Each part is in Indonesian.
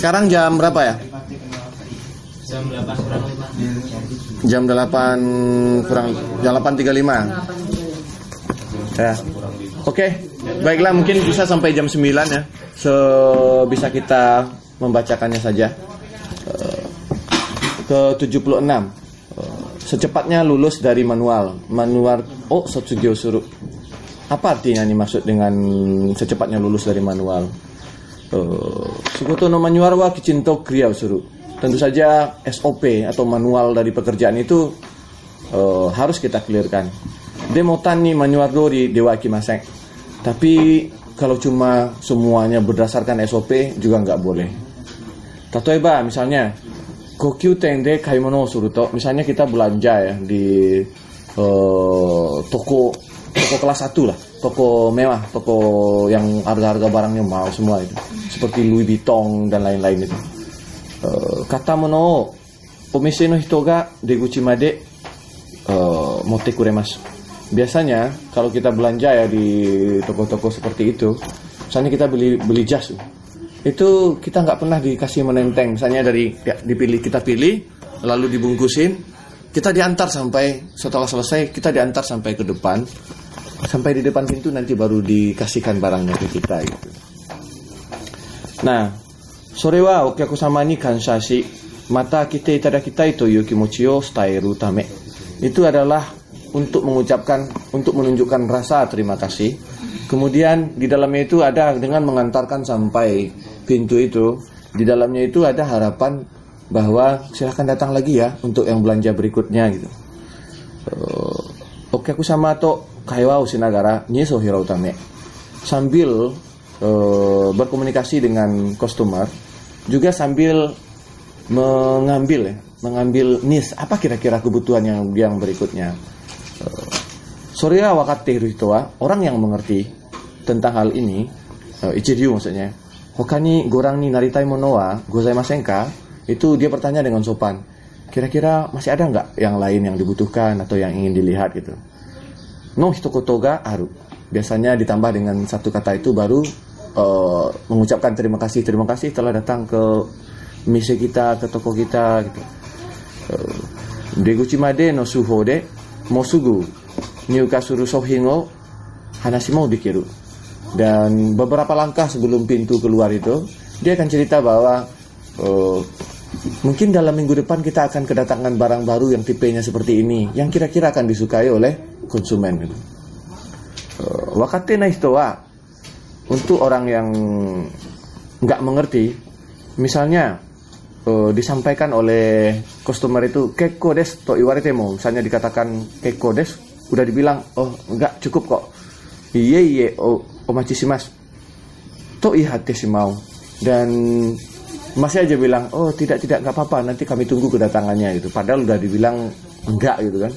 Sekarang jam berapa ya? Jam 8 kurang 5. Jam 8 kurang jam 8.35. Ya. Oke, baiklah mungkin bisa sampai jam 9 ya. So bisa kita membacakannya saja. Eh, ke 76. Eh, Secepatnya lulus dari manual. Manual oh Sotsugyo Suru. Apa artinya nih maksud dengan secepatnya lulus dari manual? Eh, Sukuto manual wa kicinto kriya suru. Tentu saja SOP atau manual dari pekerjaan itu eh, harus kita clearkan. Demotan nih manual dori dewa kimasek. Tapi kalau cuma semuanya berdasarkan SOP juga nggak boleh. Tatoeba misalnya Kokyu tende kaimono suruto. Misalnya kita belanja ya di eh, toko toko kelas 1 lah, toko mewah, toko yang harga-harga barangnya mahal semua itu. Seperti Louis Vuitton dan lain-lain itu. Eh, kata mono omise no hito ga deguchi made eh, motte kuremasu. Biasanya kalau kita belanja ya di toko-toko seperti itu, misalnya kita beli beli jas itu kita nggak pernah dikasih menenteng misalnya dari ya, dipilih kita pilih lalu dibungkusin kita diantar sampai setelah selesai kita diantar sampai ke depan. Sampai di depan pintu nanti baru dikasihkan barangnya ke kita gitu. Nah sore wa okiaku sama ni kansashi mata kita kita itu yu kimochi o staeru tame itu adalah untuk mengucapkan untuk menunjukkan rasa terima kasih. Kemudian di dalamnya itu ada dengan mengantarkan sampai pintu itu. Di dalamnya itu ada harapan bahwa silahkan datang lagi ya untuk yang belanja berikutnya gitu. Uh, Oke aku sama to kaiwa usinagara nyiso hiro utame sambil uh, berkomunikasi dengan customer juga sambil mengambil ya mengambil nis apa kira-kira kebutuhan yang yang berikutnya. Uh, Sorya wakate hiritoa orang yang mengerti tentang hal ini uh, ichiryu maksudnya Hokani gorang ni naritai mono wa gozaimasen ka? Itu dia bertanya dengan sopan. Kira-kira masih ada nggak yang lain yang dibutuhkan atau yang ingin dilihat gitu? No hitokoto ga aru. Biasanya ditambah dengan satu kata itu baru uh, mengucapkan terima kasih terima kasih telah datang ke misi kita ke toko kita gitu. Uh, Deguchi made no suho de mosugu nyuka suru sohin o hanashi mo dikiru dan beberapa langkah sebelum pintu keluar itu dia akan cerita bahwa uh, mungkin dalam minggu depan kita akan kedatangan barang baru yang tipenya seperti ini yang kira-kira akan disukai oleh konsumen gitu. Uh, wakate na wa? Untuk orang yang nggak mengerti misalnya uh, disampaikan oleh customer itu kekko des to iwarete mo misalnya dikatakan kekko des udah dibilang oh nggak cukup kok. Iye iye oh omachi shimasu. To ihate shimau. Dan masih aja bilang oh tidak tidak nggak apa-apa nanti kami tunggu kedatangannya gitu. Padahal udah dibilang enggak gitu kan.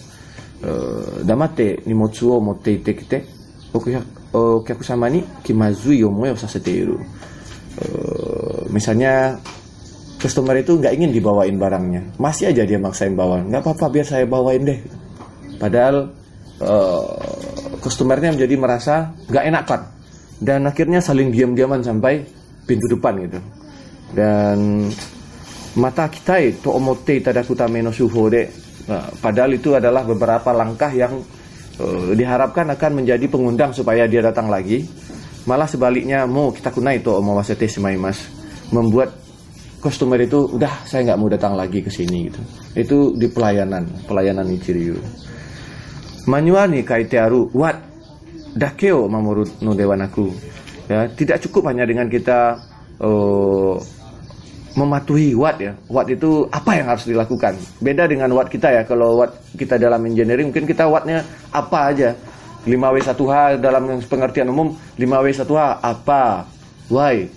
Uh, damate nimotsu o motte ite kite? Okiaku sama ni kimazui omoe o sasete iru uh, misalnya customer itu nggak ingin dibawain barangnya. Masih aja dia maksain bawa. Nggak apa-apa biar saya bawain deh. Padahal uh, customernya menjadi merasa nggak enakan. Dan akhirnya saling diam-diaman sampai pintu depan gitu dan mata kita itu omote tadakutame no suho de. Nah, padahal itu adalah beberapa langkah yang uh, diharapkan akan menjadi pengundang supaya dia datang lagi. Malah sebaliknya mau kita kunai itu omawasete mas. Membuat customer itu udah saya nggak mau datang lagi ke sini gitu. Itu di pelayanan pelayanan Ichiryu. Manual nih kaitearu what dakeo mamurut no dewanaku ya tidak cukup hanya dengan kita uh, mematuhi watt ya. Watt itu apa yang harus dilakukan? Beda dengan watt kita ya. Kalau watt kita dalam engineering mungkin kita wattnya apa aja? 5W1H dalam pengertian umum 5W1H apa? Why?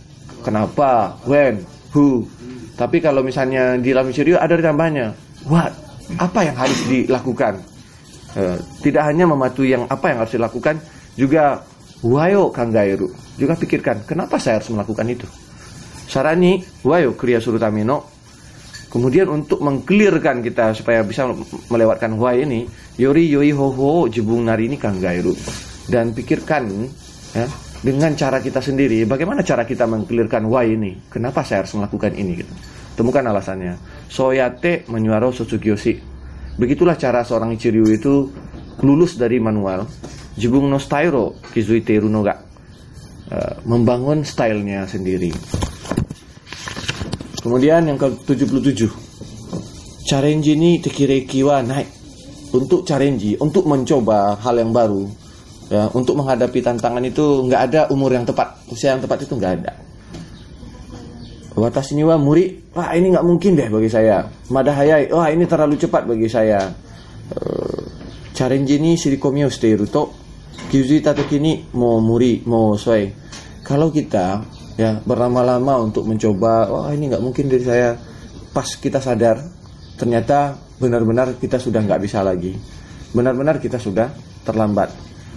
Kenapa? When? Who? Tapi kalau misalnya di dalam studio ada tambahnya what apa yang harus dilakukan? Uh, tidak hanya mematuhi yang apa yang harus dilakukan juga wayo kangairu. Juga pikirkan, kenapa saya harus melakukan itu? Sarani wayo kriya surutamino. Kemudian untuk mengklirkan kita supaya bisa melewatkan why ini, yori yoi ho ho jebung nari ini kangairu. dan pikirkan ya dengan cara kita sendiri bagaimana cara kita mengklirkan why ini? Kenapa saya harus melakukan ini gitu? Temukan alasannya. Soyate menyuaro sosukyoshi begitulah cara seorang Ichiryu itu lulus dari manual jibung no styro kizuiteru Uh, membangun stylenya sendiri kemudian yang ke-77 challenge ini tekireki wa naik untuk challenge untuk mencoba hal yang baru ya untuk menghadapi tantangan itu nggak ada umur yang tepat usia yang tepat itu nggak ada Watas ini wah muri, wah ini nggak mungkin deh bagi saya. Madahayai, wah ini terlalu cepat bagi saya. Uh, challenge ini sirikomi o shiteiru to mau muri, mau soy. Kalau kita ya berlama-lama untuk mencoba, wah ini nggak mungkin dari saya. Pas kita sadar, ternyata benar-benar kita sudah nggak bisa lagi. Benar-benar kita sudah terlambat.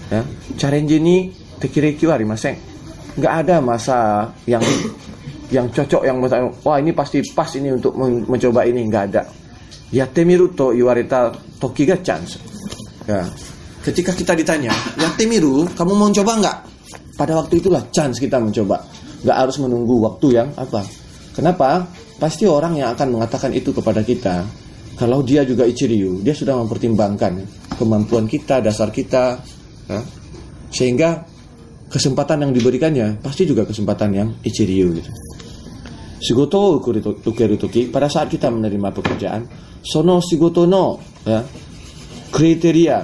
Ya, challenge ini tekireki wa arimasen. Nggak ada masa yang yang cocok yang wah ini pasti pas ini untuk mencoba ini nggak ada yatte miru to iwareta toki ga chance ya ketika kita ditanya yatte miru kamu mau coba nggak pada waktu itulah chance kita mencoba nggak harus menunggu waktu yang apa. Kenapa? Pasti orang yang akan mengatakan itu kepada kita. Kalau dia juga ichiryu dia sudah mempertimbangkan kemampuan kita dasar kita ya, sehingga kesempatan yang diberikannya pasti juga kesempatan yang ichiryu gitu. Shigoto toki pada saat kita menerima pekerjaan, sono shigoto no ya, kriteria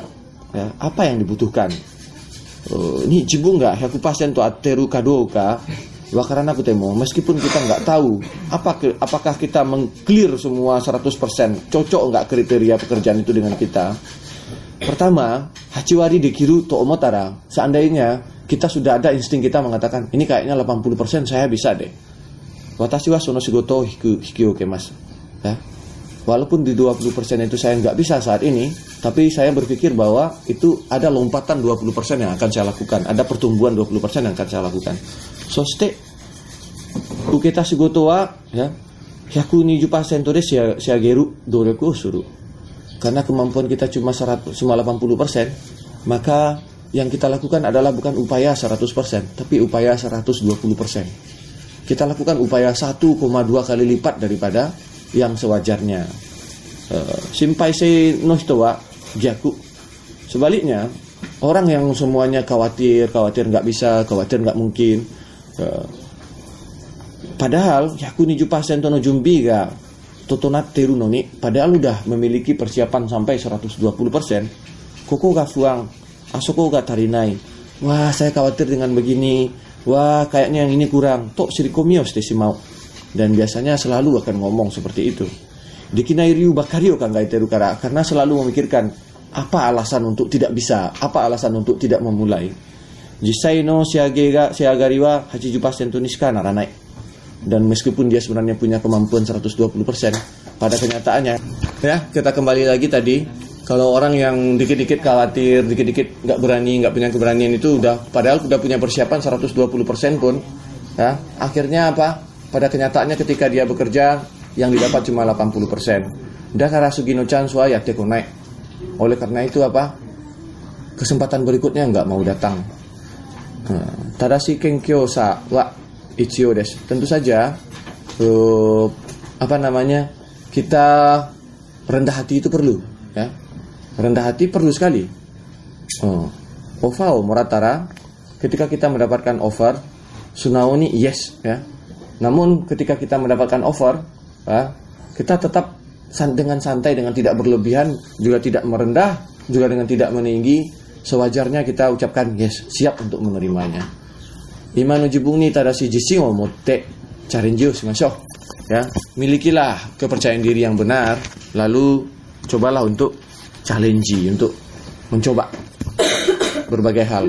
ya, apa yang dibutuhkan. Uh, ini jibu nggak 100% ateru kadoka wakaran aku temo meskipun kita nggak tahu apa apakah kita mengclear semua 100% cocok nggak kriteria pekerjaan itu dengan kita pertama hachiwari dekiru to omotara seandainya kita sudah ada insting kita mengatakan ini kayaknya 80% saya bisa deh Watashi wa sono shigoto hiku, hikioke mas. Ya. Walaupun di 20% itu saya nggak bisa saat ini, tapi saya berpikir bahwa itu ada lompatan 20% yang akan saya lakukan, ada pertumbuhan 20% yang akan saya lakukan. So ste uketa shigoto wa ya 120% de shiageru doreku suru. Karena kemampuan kita cuma 100, cuma 80%, maka yang kita lakukan adalah bukan upaya 100%, tapi upaya 120% kita lakukan upaya 1,2 kali lipat daripada yang sewajarnya. Uh, simpai se no wa jaku. Sebaliknya, orang yang semuanya khawatir, khawatir nggak bisa, khawatir nggak mungkin. Uh, padahal yaku ni jupa sentono jumbi ga totonat teru noni, padahal udah memiliki persiapan sampai 120%. Koko ga fuang, asoko ga tarinai. Wah, saya khawatir dengan begini, wah kayaknya yang ini kurang tok sirikomios si mau dan biasanya selalu akan ngomong seperti itu. Dikinai riu bakario kan teru kara karena selalu memikirkan apa alasan untuk tidak bisa apa alasan untuk tidak memulai? Jisai no siagariwa haji pasen tuniska naranai dan meskipun dia sebenarnya punya kemampuan 120% pada kenyataannya ya kita kembali lagi tadi kalau orang yang dikit-dikit khawatir, dikit-dikit nggak berani, nggak punya keberanian itu udah padahal udah punya persiapan 120% pun, ya akhirnya apa? Pada kenyataannya ketika dia bekerja yang didapat cuma 80%. Udah karena Sugino Chan ya teko naik. Oleh karena itu apa? Kesempatan berikutnya nggak mau datang. Nah, tadashi kenkyo sa wa ichio des. Tentu saja uh, apa namanya? Kita rendah hati itu perlu, ya rendah hati perlu sekali. Oh. Moratara ketika kita mendapatkan offer sunaoni yes ya. Namun ketika kita mendapatkan offer ya, kita tetap dengan santai dengan tidak berlebihan juga tidak merendah juga dengan tidak meninggi sewajarnya kita ucapkan yes siap untuk menerimanya. Imanu jibuni tadasi jising omote carinjiu simasyo ya milikilah kepercayaan diri yang benar lalu cobalah untuk challenge untuk mencoba berbagai hal.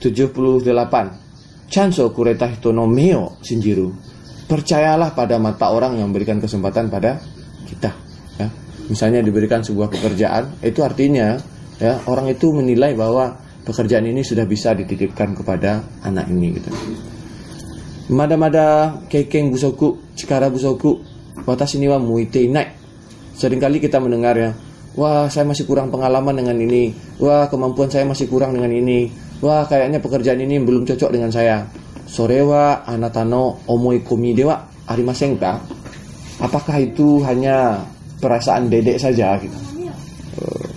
78. Chanso kureta hitono meo shinjiru. Percayalah pada mata orang yang memberikan kesempatan pada kita. Ya. Misalnya diberikan sebuah pekerjaan, itu artinya ya orang itu menilai bahwa pekerjaan ini sudah bisa dititipkan kepada anak ini gitu. Mada-mada kekeng busoku, cikara busoku, watashi ni wa muite inai. Seringkali kita mendengar ya, wah saya masih kurang pengalaman dengan ini, wah kemampuan saya masih kurang dengan ini, wah kayaknya pekerjaan ini belum cocok dengan saya. Sorewa anatano omoi dewa arimasen ka? Apakah itu hanya perasaan dedek saja gitu? Eh,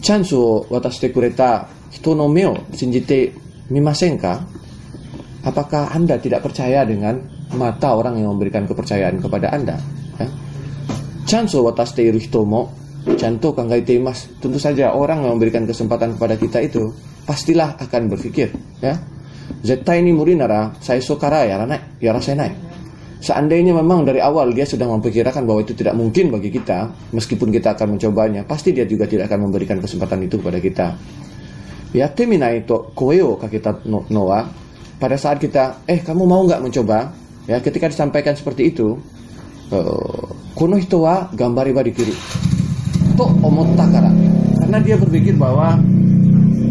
Chanso wataste kureta hito no me shinjite mimasen ka? Apakah Anda tidak percaya dengan mata orang yang memberikan kepercayaan kepada Anda? Ya. Chanso wataste iru hito mo Chanto kangaite mas. Tentu saja orang yang memberikan kesempatan kepada kita itu pastilah akan berpikir, ya. Zettai ini muri nara saya sokara ya ranai, ya rasenai. Seandainya memang dari awal dia sudah memperkirakan bahwa itu tidak mungkin bagi kita, meskipun kita akan mencobanya, pasti dia juga tidak akan memberikan kesempatan itu kepada kita. Ya teminai to koeo kita no, noa pada saat kita eh kamu mau nggak mencoba ya ketika disampaikan seperti itu eh, kono hito wa gambari ba kiri to kara karena dia berpikir bahwa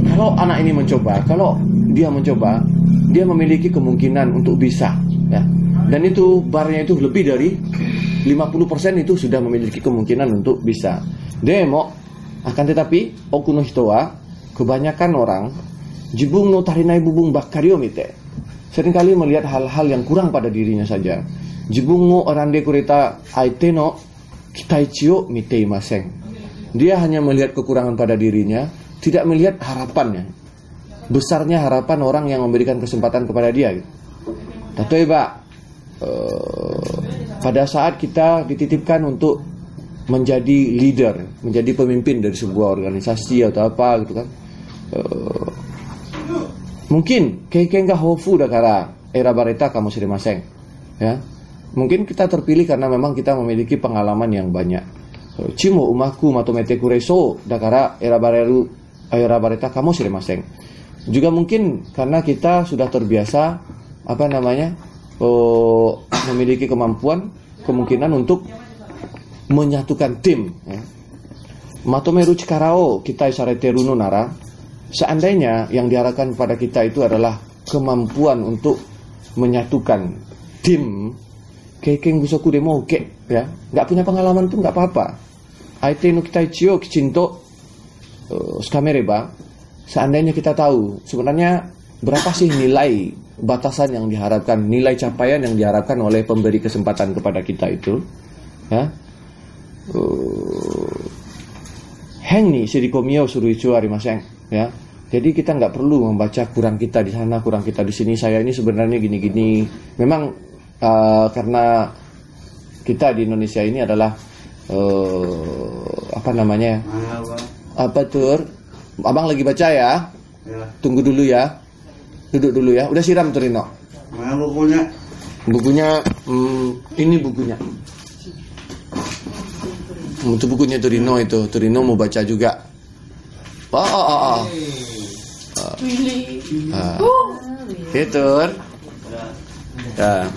kalau anak ini mencoba kalau dia mencoba dia memiliki kemungkinan untuk bisa ya. Dan itu barnya itu lebih dari 50% itu sudah memiliki kemungkinan untuk bisa. Demo akan tetapi okuno hito wa kebanyakan orang jibung no tarinai bubung bakario mite. Seringkali melihat hal-hal yang kurang pada dirinya saja. Jibung no orande kurita aite no kitaichio mite imaseng dia hanya melihat kekurangan pada dirinya tidak melihat harapannya besarnya harapan orang yang memberikan kesempatan kepada dia Tatoeba eh, pada saat kita dititipkan untuk menjadi leader, menjadi pemimpin dari sebuah organisasi atau apa gitu kan. Eh, mungkin keikenga hofu dakara era bareta kamu maseng ya. Mungkin kita terpilih karena memang kita memiliki pengalaman yang banyak. Eh, Cimo umaku matomete kureso dakara era bareru era bareta kamu maseng. Juga mungkin karena kita sudah terbiasa apa namanya oh, memiliki kemampuan kemungkinan untuk menyatukan tim. Ya. Matomeru Cikarao kita isareteru nara. Seandainya yang diarahkan pada kita itu adalah kemampuan untuk menyatukan tim, kekeng busoku demo oke ya, nggak punya pengalaman pun nggak apa-apa. Aite no kita ichio kicinto uh, skamereba. Seandainya kita tahu sebenarnya berapa sih nilai batasan yang diharapkan, nilai capaian yang diharapkan oleh pemberi kesempatan kepada kita itu, ya. Uh, heng nih sirikomio suruichu arimaseng, ya. Jadi kita nggak perlu membaca kurang kita di sana, kurang kita di sini. Saya ini sebenarnya gini-gini. Memang uh, karena kita di Indonesia ini adalah uh, apa namanya? Apa tuh? Abang lagi baca ya? Tunggu dulu ya. Duduk dulu ya. Udah siram tuh Rino. Mana bukunya? Bukunya hmm, ini bukunya. Itu bukunya Torino itu. Torino mau baca juga. Oh, oh, oh, oh. Ah. Itu. Ya.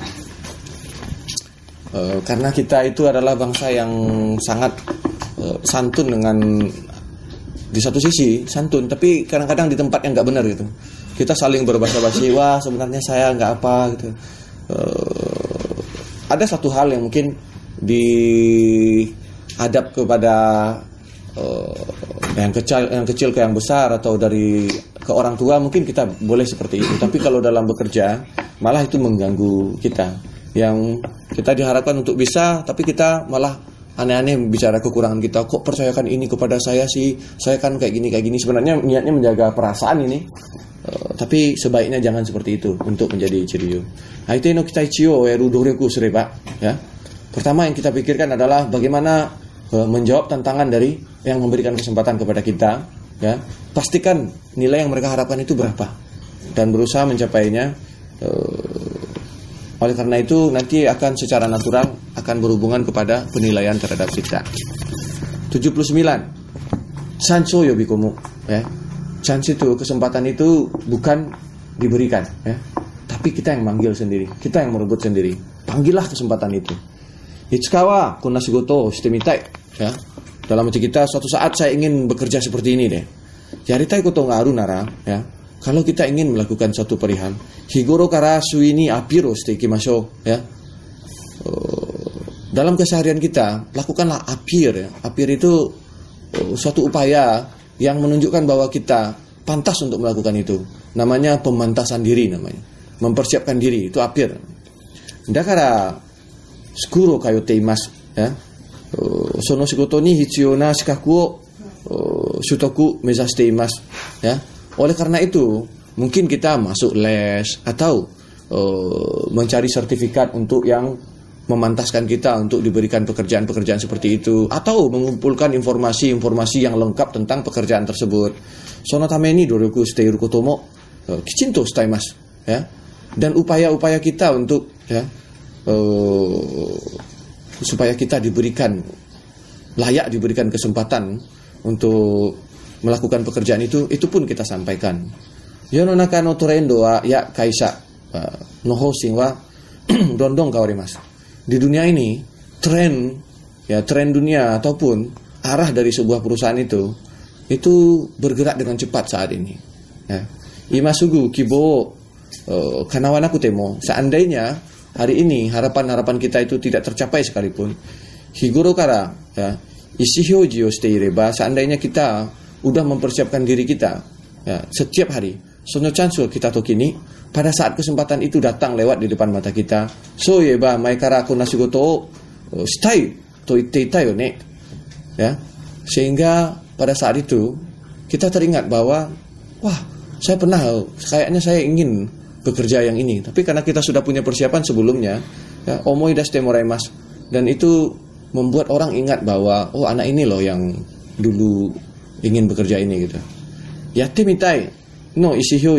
Eh, karena kita itu adalah bangsa yang sangat eh, santun dengan di satu sisi santun, tapi kadang-kadang di tempat yang nggak benar gitu. Kita saling berbahasa basi, wah sebenarnya saya nggak apa gitu. Eh, ada satu hal yang mungkin dihadap kepada eh, yang kecil yang kecil ke yang besar atau dari ke orang tua mungkin kita boleh seperti itu tapi kalau dalam bekerja malah itu mengganggu kita yang kita diharapkan untuk bisa tapi kita malah aneh-aneh bicara kekurangan kita kok percayakan ini kepada saya sih saya kan kayak gini kayak gini sebenarnya niatnya menjaga perasaan ini Eh, tapi sebaiknya jangan seperti itu untuk menjadi cirio. Haite no kita cio eru doreku ya. Pertama yang kita pikirkan adalah bagaimana eh, menjawab tantangan dari yang memberikan kesempatan kepada kita ya. Pastikan nilai yang mereka harapkan itu berapa dan berusaha mencapainya. Eh, oleh karena itu nanti akan secara natural akan berhubungan kepada penilaian terhadap kita. 79 Sancho yobikomu ya. Chance itu kesempatan itu bukan diberikan ya. Tapi kita yang manggil sendiri kita yang merebut sendiri. Panggillah kesempatan itu. Itsukawa kunasigoto shitemitai ya. Dalam hati kita suatu saat saya ingin bekerja seperti ini deh. Yaritai koto ngaru nara ya kalau kita ingin melakukan suatu perihal higoro kara suini apiro stekimasho ya Eh, dalam keseharian kita lakukanlah apir ya apir itu eh, suatu upaya yang menunjukkan bahwa kita pantas untuk melakukan itu. Namanya pemantasan diri namanya. Mempersiapkan diri itu apir. Dakara skuro kayo teimas ya. Uh, sono shigoto ni hitsuyou na shikaku o shutoku mezashite imasu ya. Oleh karena itu, mungkin kita masuk les atau uh, mencari sertifikat untuk yang memantaskan kita untuk diberikan pekerjaan-pekerjaan seperti itu atau mengumpulkan informasi-informasi yang lengkap tentang pekerjaan tersebut. Sono tameni doroku steiru kotomo uh, kichinto mas ya. Dan upaya-upaya kita untuk ya uh, supaya kita diberikan layak diberikan kesempatan untuk melakukan pekerjaan itu itu pun kita sampaikan. Yono nakano torendo wa ya kaisa uh, noho singwa dondong mas di dunia ini tren ya tren dunia ataupun arah dari sebuah perusahaan itu itu bergerak dengan cepat saat ini. Ya. Imasugu kibo uh, eh, kanawan aku temo seandainya hari ini harapan-harapan kita itu tidak tercapai sekalipun higuro kara ya isihyoji o reba seandainya kita udah mempersiapkan diri kita. Ya setiap hari. Sono chansu kita tokini pada saat kesempatan itu datang lewat di depan mata kita. So ye ba mai kara aku nasigoto uh, stai to itte yo ne ya. Sehingga pada saat itu kita teringat bahwa wah saya pernah kayaknya saya ingin bekerja yang ini. Tapi karena kita sudah punya persiapan sebelumnya ya omoi daste mas. Dan itu membuat orang ingat bahwa oh anak ini loh yang dulu ingin bekerja ini gitu ya timitai no isi o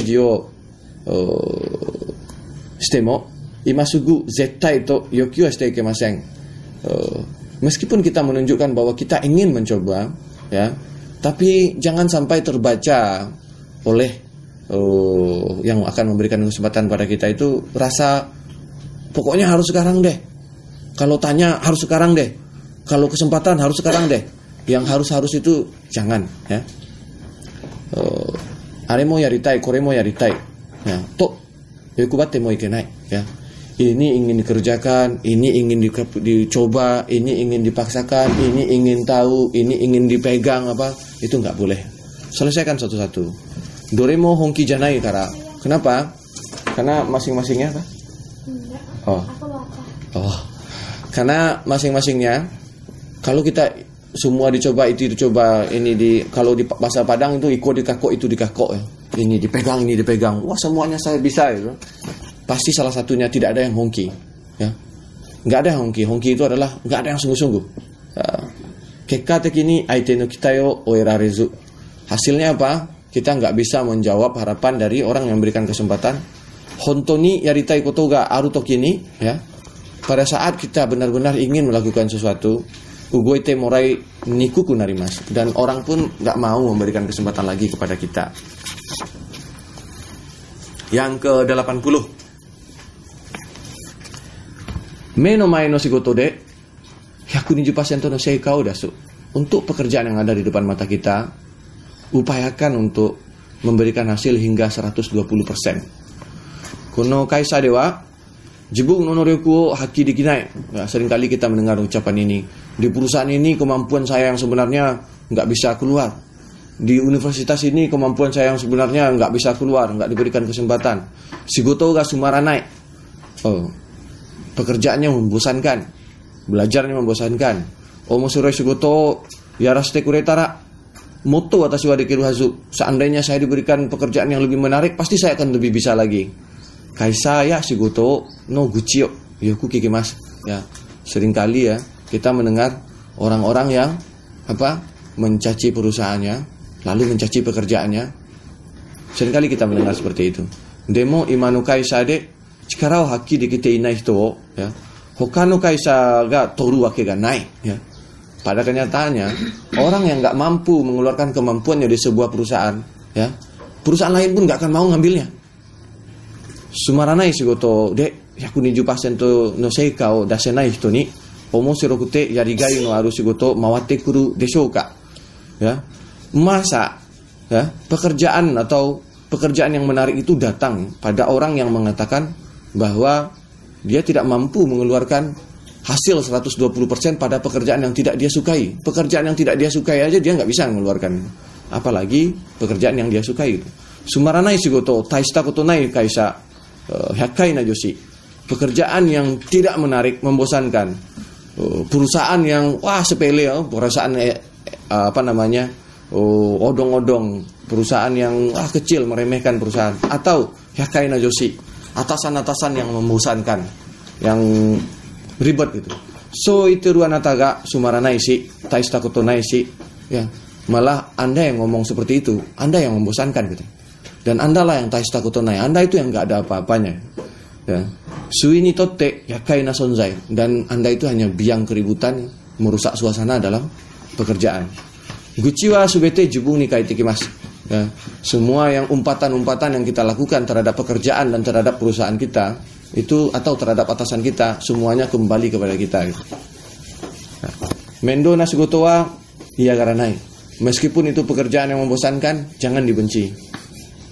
しても今すぐ絶対と要求はしていけません meskipun kita menunjukkan bahwa kita ingin mencoba ya tapi jangan sampai terbaca oleh uh, yang akan memberikan kesempatan pada kita itu rasa pokoknya harus sekarang deh kalau tanya harus sekarang deh kalau kesempatan harus sekarang deh yang harus harus itu jangan ya uh, are mo yaritai kore mo yaritai Ya, tok yukubate mau ikenai ya. Ini ingin dikerjakan, ini ingin di, dicoba, ini ingin dipaksakan, ini ingin tahu, ini ingin dipegang apa, itu nggak boleh. Selesaikan satu-satu. Doremo hongki janai kara. Kenapa? Karena masing-masingnya apa? Oh. Oh. Karena masing-masingnya kalau kita semua dicoba itu dicoba ini di kalau di bahasa Padang itu iko dikakok itu dikakok ya. Ini dipegang ini dipegang. Wah semuanya saya bisa itu pasti salah satunya tidak ada yang hongki ya. Nggak ada hongki hongki itu adalah nggak ada yang sungguh-sungguh. Ya. kekate kini aite no kita yo oerarezu hasilnya apa? Kita nggak bisa menjawab harapan dari orang yang memberikan kesempatan. Hontoni yaritai kotoga aruto kini ya. Pada saat kita benar-benar ingin melakukan sesuatu ugoite morai nikuku narimas. Dan orang pun nggak mau memberikan kesempatan lagi kepada kita. Yang ke-80 Meno mae no shigoto de. 120% no seikao dasu Untuk pekerjaan yang ada di depan mata kita Upayakan untuk memberikan hasil hingga 120% Kuno kaisa dewa Jibuk no noryoku haki dikinai. Ya, Seringkali kita mendengar ucapan ini Di perusahaan ini kemampuan saya yang sebenarnya nggak bisa keluar di universitas ini kemampuan saya yang sebenarnya nggak bisa keluar, nggak diberikan kesempatan. Sigoto gak sumara naik. Oh, pekerjaannya membosankan, belajarnya membosankan. Omo sure sigoto yaraste kuretara moto atas wadikiru hazu. Seandainya saya diberikan pekerjaan yang lebih menarik, pasti saya akan lebih bisa lagi. Kaisa ya sigoto no gucio, yoku kiki mas. Ya, sering kali ya kita mendengar orang-orang yang apa mencaci perusahaannya lalu mencaci pekerjaannya. Seringkali kita mendengar seperti itu. Demo imanukai sade chikara o hakki dekite inai hito ya hoka no kaisa ga toru wake ga nai ya. Pada kenyataannya, orang yang nggak mampu mengeluarkan kemampuannya di sebuah perusahaan, ya, perusahaan lain pun nggak akan mau ngambilnya. Sumaranai shigoto de yakuniju pasento no seika o dasenai hito ni omosirokute yarigai no aru shigoto mawatte kuru deshouka? Ya, masa ya, pekerjaan atau pekerjaan yang menarik itu datang pada orang yang mengatakan bahwa dia tidak mampu mengeluarkan hasil 120% pada pekerjaan yang tidak dia sukai. Pekerjaan yang tidak dia sukai aja dia nggak bisa mengeluarkan. apalagi pekerjaan yang dia sukai gitu. Sumaranai sigoto taista kotonai kaisa uh, hakai najosi. Pekerjaan yang tidak menarik, membosankan. Uh, perusahaan yang wah sepele ya, perusahaan eh, apa namanya? Oh, odong-odong, perusahaan yang wah kecil meremehkan perusahaan atau hakai najosi, atasan-atasan yang membosankan, yang ribet gitu. So itu ruanataga sumaranai si, taista kotonai si, ya malah anda yang ngomong seperti itu, anda yang membosankan gitu. Dan anda lah yang taista kotonai, anda itu yang nggak ada apa-apanya. Ya. Suini totte yakai nasonzai dan anda itu hanya biang keributan merusak suasana dalam pekerjaan. Guciwa subete jubung nih mas. Ya. Semua yang umpatan-umpatan yang kita lakukan terhadap pekerjaan dan terhadap perusahaan kita itu atau terhadap atasan kita semuanya kembali kepada kita. Gitu. Nah, mendo nasigotowa iya garanai. Meskipun itu pekerjaan yang membosankan, jangan dibenci.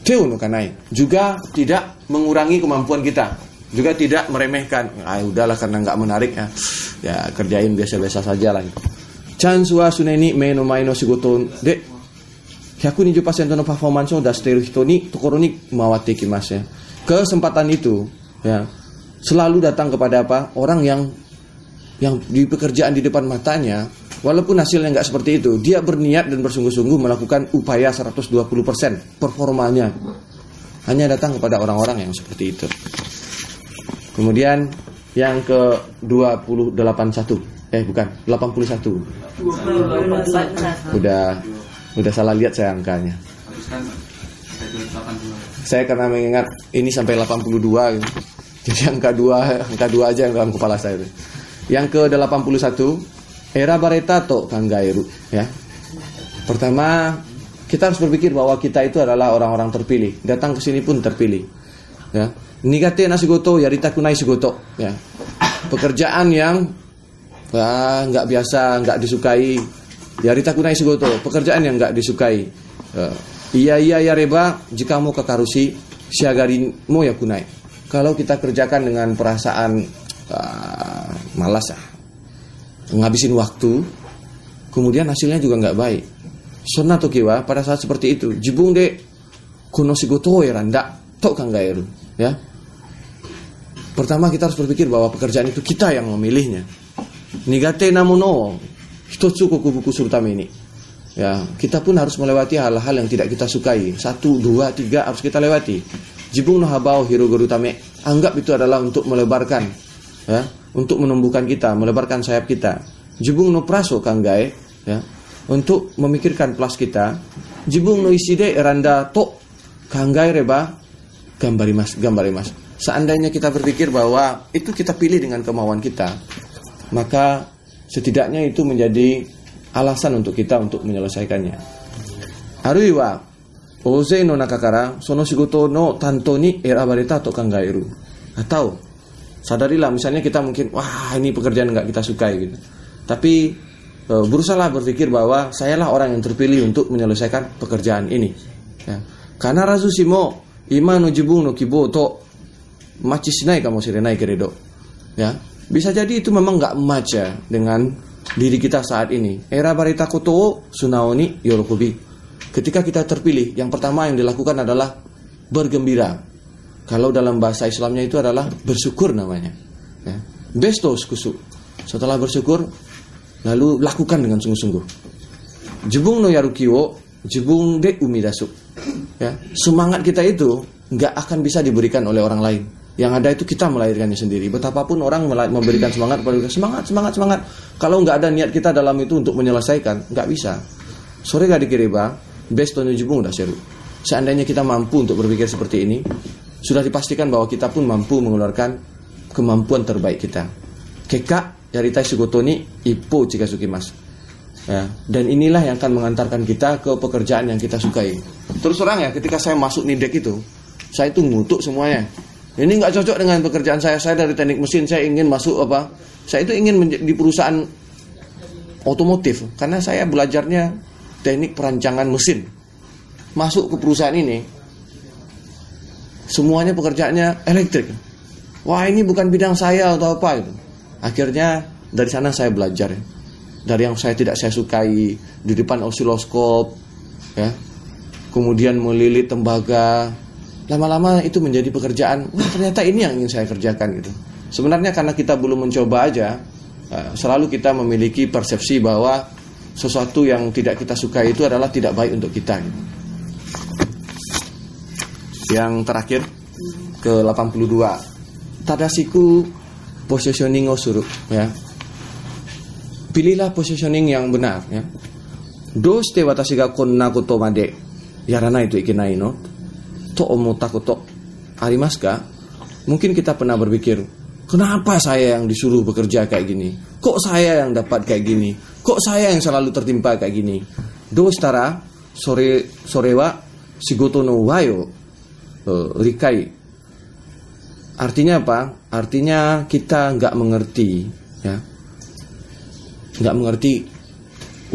Teu kanai juga tidak mengurangi kemampuan kita, juga tidak meremehkan. Ah udahlah karena nggak menarik ya, ya kerjain biasa-biasa saja lah. Chan sua suneni meno maino sigoton de Hyaku pasien tono performance da steru hitoni tokoroni mawate kimasya. Kesempatan itu ya selalu datang kepada apa orang yang yang di pekerjaan di depan matanya walaupun hasilnya nggak seperti itu dia berniat dan bersungguh-sungguh melakukan upaya 120% performanya hanya datang kepada orang-orang yang seperti itu kemudian yang ke 281 eh bukan 81 udah udah salah lihat saya angkanya saya karena mengingat ini sampai 82 gitu. Jadi angka dua, angka dua aja yang dalam kepala saya itu. Yang ke 81 era baretato kanggairu ya. Pertama kita harus berpikir bahwa kita itu adalah orang-orang terpilih. Datang ke sini pun terpilih. Ya. Nigate nasigoto yarita kunai sigoto ya. Pekerjaan yang ah, nggak biasa, nggak disukai. Yarita kunai sigoto, pekerjaan yang nggak disukai. Ya. Iya iya ya reba jika mau ke karusi siagarin ya kunai kalau kita kerjakan dengan perasaan uh, malas ya, ngabisin waktu, kemudian hasilnya juga nggak baik. Sona kiwa pada saat seperti itu, jibung de kuno sigoto ya randa tok kang gairu, ya. Pertama kita harus berpikir bahwa pekerjaan itu kita yang memilihnya. Nigate namuno hitotsu kuku buku surutame ini. Ya, kita pun harus melewati hal-hal yang tidak kita sukai. Satu, dua, tiga harus kita lewati. Jibung no habao hirogoro tame. Anggap itu adalah untuk melebarkan ya, untuk menumbuhkan kita, melebarkan sayap kita. Jibung no praso kanggai ya, untuk memikirkan plus kita. Jibung no iside randa to kanggai reba gambari mas, gambari mas. Seandainya kita berpikir bahwa itu kita pilih dengan kemauan kita, maka setidaknya itu menjadi alasan untuk kita untuk menyelesaikannya. Haruiwa Ose no nakakara sono shigoto no tanto ni erabareta atau kangairu. Atau sadarilah misalnya kita mungkin wah ini pekerjaan nggak kita sukai gitu. Tapi e, berpikir bahwa sayalah orang yang terpilih untuk menyelesaikan pekerjaan ini. Ya. Karena rasu simo ima no jibung no kibo to machi sinai kamu sirenai keredo. Ya. Bisa jadi itu memang nggak match ya dengan diri kita saat ini. Era barita koto sunaoni yorokobi Ketika kita terpilih, yang pertama yang dilakukan adalah bergembira. Kalau dalam bahasa Islamnya itu adalah bersyukur namanya. Ya. Bestos kusuk. Setelah bersyukur, lalu lakukan dengan sungguh-sungguh. Jebung no yarukiwo, jebung de umidasuk. Ya. Semangat kita itu nggak akan bisa diberikan oleh orang lain. Yang ada itu kita melahirkannya sendiri. Betapapun orang memberikan semangat kepada kita, semangat, semangat, semangat. Kalau nggak ada niat kita dalam itu untuk menyelesaikan, nggak bisa. Sore gak dikiriba, best jubung udah seru. Seandainya kita mampu untuk berpikir seperti ini, sudah dipastikan bahwa kita pun mampu mengeluarkan kemampuan terbaik kita. Keka dari Sugotoni Ipo jika mas. Ya, dan inilah yang akan mengantarkan kita ke pekerjaan yang kita sukai. Terus terang ya, ketika saya masuk nidek itu, saya itu ngutuk semuanya. Ini nggak cocok dengan pekerjaan saya. Saya dari teknik mesin, saya ingin masuk apa? Saya itu ingin di perusahaan otomotif. Karena saya belajarnya teknik perancangan mesin. Masuk ke perusahaan ini semuanya pekerjaannya elektrik. Wah ini bukan bidang saya atau apa itu akhirnya dari sana saya belajar. Dari yang saya tidak saya sukai di depan osiloskop ya. Kemudian melilit tembaga lama-lama itu menjadi pekerjaan wah ternyata ini yang ingin saya kerjakan gitu. Sebenarnya karena kita belum mencoba aja eh, selalu kita memiliki persepsi bahwa sesuatu yang tidak kita suka itu adalah tidak baik untuk kita gitu. yang terakhir ke 82 tadasiku positioning suruh ya. Pilihlah positioning yang benar ya. Doste watashi ga konna koto made yaranai to ikenai no to omota koto arimasu ka mungkin kita pernah berpikir kenapa saya yang disuruh bekerja kayak gini? Kok saya yang dapat kayak gini? Kok saya yang selalu tertimpa kayak gini? Dostara sore sorewa shigoto no wayo uh, rikai. Artinya apa? Artinya kita nggak mengerti ya. Nggak mengerti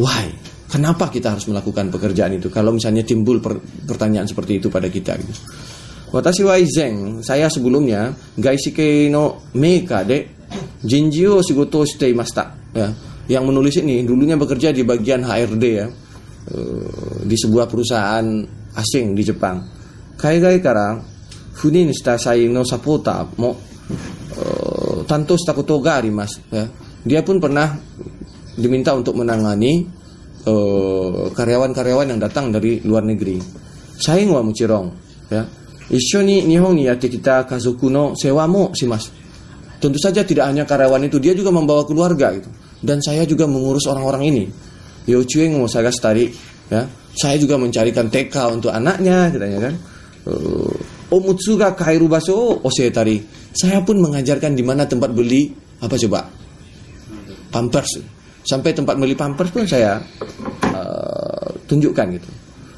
why kenapa kita harus melakukan pekerjaan itu kalau misalnya timbul per, pertanyaan seperti itu pada kita gitu Watashi wa izen, saya sebelumnya gaishike no meika de jinji o shigoto shite imashita. Ya, yang menulis ini dulunya bekerja di bagian HRD ya. eh, Di sebuah perusahaan asing di Jepang. Kaigai kara funin shita sai no sapota mo eh, tanto shita koto ga arimasu ya. Dia pun pernah diminta untuk menangani Eh, karyawan-karyawan yang datang dari luar negeri. saya Saing mau cirong, ya. Isho ni nihong ni ati kita kasukuno no sewa mo mas. Tentu saja tidak hanya karyawan itu, dia juga membawa keluarga gitu. Dan saya juga mengurus orang-orang ini. yo Yochue mau saya tari, ya. Saya juga mencarikan TK untuk anaknya, katanya kan. Eh, oh, Omutsuga kairu baso oh, osetari. Saya pun mengajarkan di mana tempat beli apa coba? Pampers Sampai tempat beli pampers pun saya uh, tunjukkan gitu.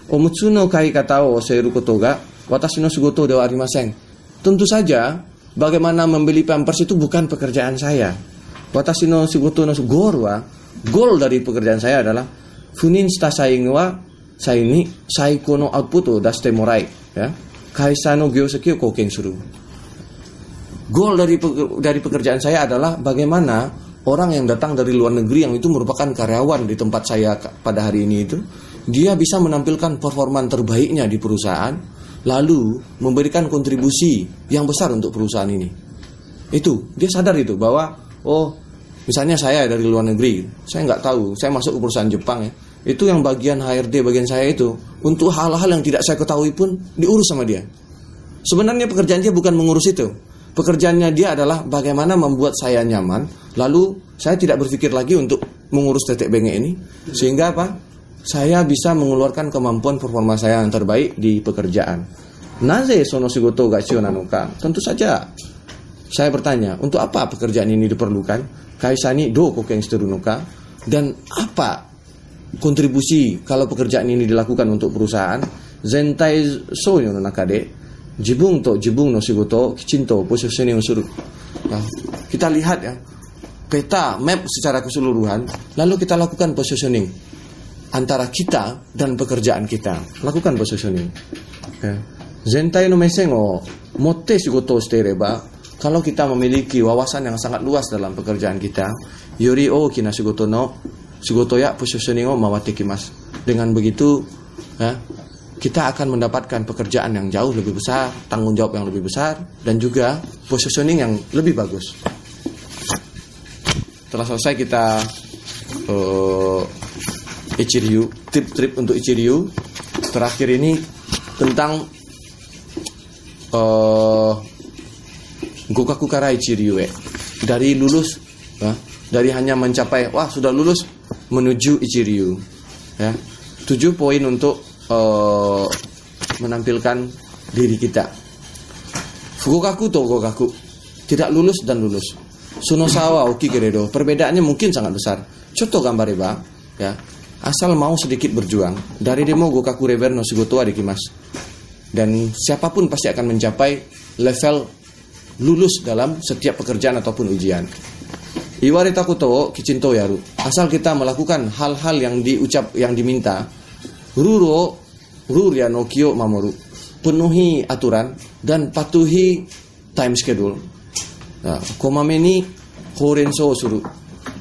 Omutsu no kai kata o oseru koto ga watashi no shigoto dewa arimasen. Tentu saja bagaimana membeli pampers itu bukan pekerjaan saya. Watashi no shigoto no goal wa goal dari pekerjaan saya adalah funin shita saing wa sai ni saiko no output o dashite morai ya. Kaisa no gyoseki o koken suru. Goal dari pekerjaan saya adalah bagaimana orang yang datang dari luar negeri yang itu merupakan karyawan di tempat saya pada hari ini itu dia bisa menampilkan performa terbaiknya di perusahaan lalu memberikan kontribusi yang besar untuk perusahaan ini. Itu dia sadar itu bahwa oh misalnya saya dari luar negeri, saya nggak tahu, saya masuk ke perusahaan Jepang ya. Itu yang bagian HRD bagian saya itu untuk hal-hal yang tidak saya ketahui pun diurus sama dia. Sebenarnya pekerjaan dia bukan mengurus itu. Pekerjaannya dia adalah bagaimana membuat saya nyaman. Lalu saya tidak berpikir lagi untuk mengurus tetek bengek ini. Sehingga apa? Saya bisa mengeluarkan kemampuan performa saya yang terbaik di pekerjaan. Naze sono shigoto ga ka? Tentu saja saya bertanya, untuk apa pekerjaan ini diperlukan? Kaisani do koken shiteru no ka? Dan apa kontribusi kalau pekerjaan ini dilakukan untuk perusahaan? Zentai soyo no naka de jibung to jibung no shigoto kichinto positioning o suru. Nah, kita lihat ya peta map secara keseluruhan, lalu kita lakukan positioning antara kita dan pekerjaan kita. Lakukan positioning. Ya. Zentai no mesen o motte shigoto shitereba, kalau kita memiliki wawasan yang sangat luas dalam pekerjaan kita, yori o kina shigoto no shigoto ya positioning o mawatte kimasu. Dengan begitu, ya, kita akan mendapatkan pekerjaan yang jauh lebih besar, tanggung jawab yang lebih besar, dan juga positioning yang lebih bagus. Setelah selesai kita uh, Ichiryu, tip-trip untuk Ichiryu. Terakhir ini tentang uh, Gokaku Kara Ichiryu eh. Dari lulus, ya, dari hanya mencapai, wah sudah lulus menuju Ichiryu. Ya. Tujuh poin untuk uh, menampilkan diri kita. Fugokaku to gokaku. Tidak lulus dan lulus. Sunosawa oki keredo. Perbedaannya mungkin sangat besar. Contoh gambar ya, ya. Asal mau sedikit berjuang, dari demo gokaku rever no shigoto adikimas. Dan siapa pun pasti akan mencapai level lulus dalam setiap pekerjaan ataupun ujian. Iwarita kuto kicinto yaru. Asal kita melakukan hal-hal yang diucap yang diminta, ruro rurya no kyo mamoru. Penuhi aturan dan patuhi time schedule. Nah, komame ni horenso suru.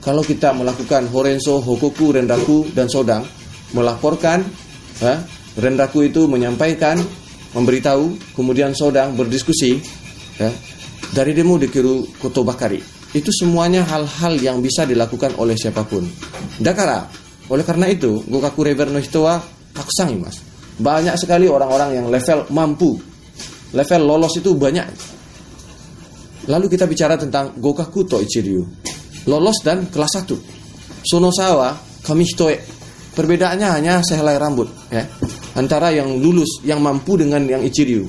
Kalau kita melakukan horenso, hokoku, rendaku dan sodang, melaporkan ya, Renraku itu menyampaikan, memberitahu, kemudian Sodang berdiskusi, ya, dari demo dikiru Koto Bakari. Itu semuanya hal-hal yang bisa dilakukan oleh siapa pun. Dakara, oleh karena itu, Gokaku Reverno Hitoa taksangi mas. Banyak sekali orang-orang yang level mampu, level lolos itu banyak. Lalu kita bicara tentang Gokaku To Ichiryu. Lolos dan kelas 1. Sonosawa kami hitoe. Perbedaannya hanya sehelai rambut ya. Antara yang lulus, yang mampu dengan yang Ichiryu.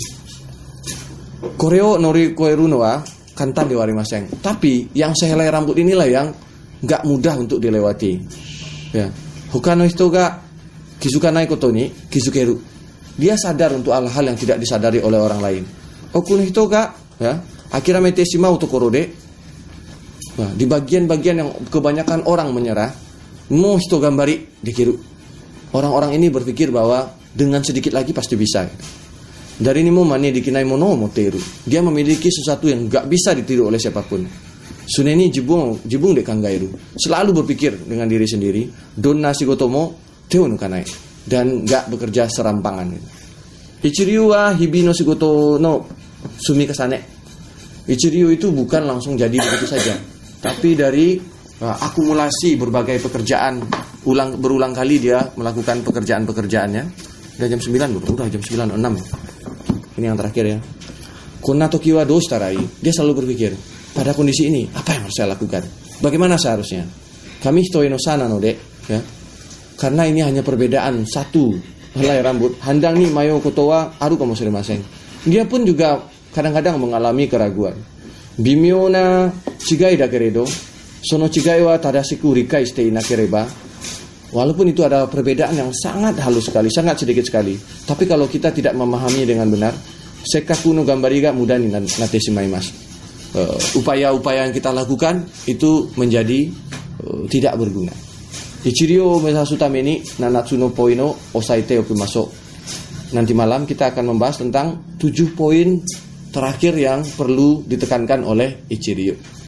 Koreo nori koeruno wa kantan diwari maseng. Tapi yang sehelai rambut inilah yang nggak mudah untuk dilewati. Ya. Hukano hito ga kizukanai koto ni kizukeru. Dia sadar untuk hal-hal yang tidak disadari oleh orang lain. Okuno hito ga ya akiramete shimau tokoro de Nah, di bagian-bagian yang kebanyakan orang menyerah, mo hito gambari dikiru. Orang-orang ini berpikir bahwa dengan sedikit lagi pasti bisa. Dari ini mani dikinai mono moteru. Dia memiliki sesuatu yang gak bisa ditiru oleh siapa pun. Suneni jibung jibung de kangairu. Selalu berpikir dengan diri sendiri. Don nasi gotomo teo no kanai. Dan gak bekerja serampangan. Ichiryu wa no sumi kasane. Ichiryu itu bukan langsung jadi begitu saja. Tapi dari uh, akumulasi berbagai pekerjaan ulang berulang kali dia melakukan pekerjaan-pekerjaannya. Udah jam 9 belum? Udah jam 9 6 ya. Ini yang terakhir ya. Konna tokiwa dostarai. Dia selalu berpikir, pada kondisi ini apa yang harus saya lakukan? Bagaimana seharusnya? Kami hitoi no sana no de, ya. Karena ini hanya perbedaan satu helai rambut. Handang nih mayo kotowa aru kamu masing. Dia pun juga kadang-kadang mengalami keraguan. Bimiona chigai da keredo, sono chigai wa tadasiku rikai shite inakereba. Walaupun itu ada perbedaan yang sangat halus sekali, sangat sedikit sekali. Tapi kalau kita tidak memahami dengan benar, sekaku no gambariga mudah nih nate mas. upaya-upaya yang kita lakukan itu menjadi uh, tidak berguna. Ichirio mesasutameni nanatsuno poino osaite masuk. Nanti malam kita akan membahas tentang tujuh poin terakhir yang perlu ditekankan oleh Ichirio.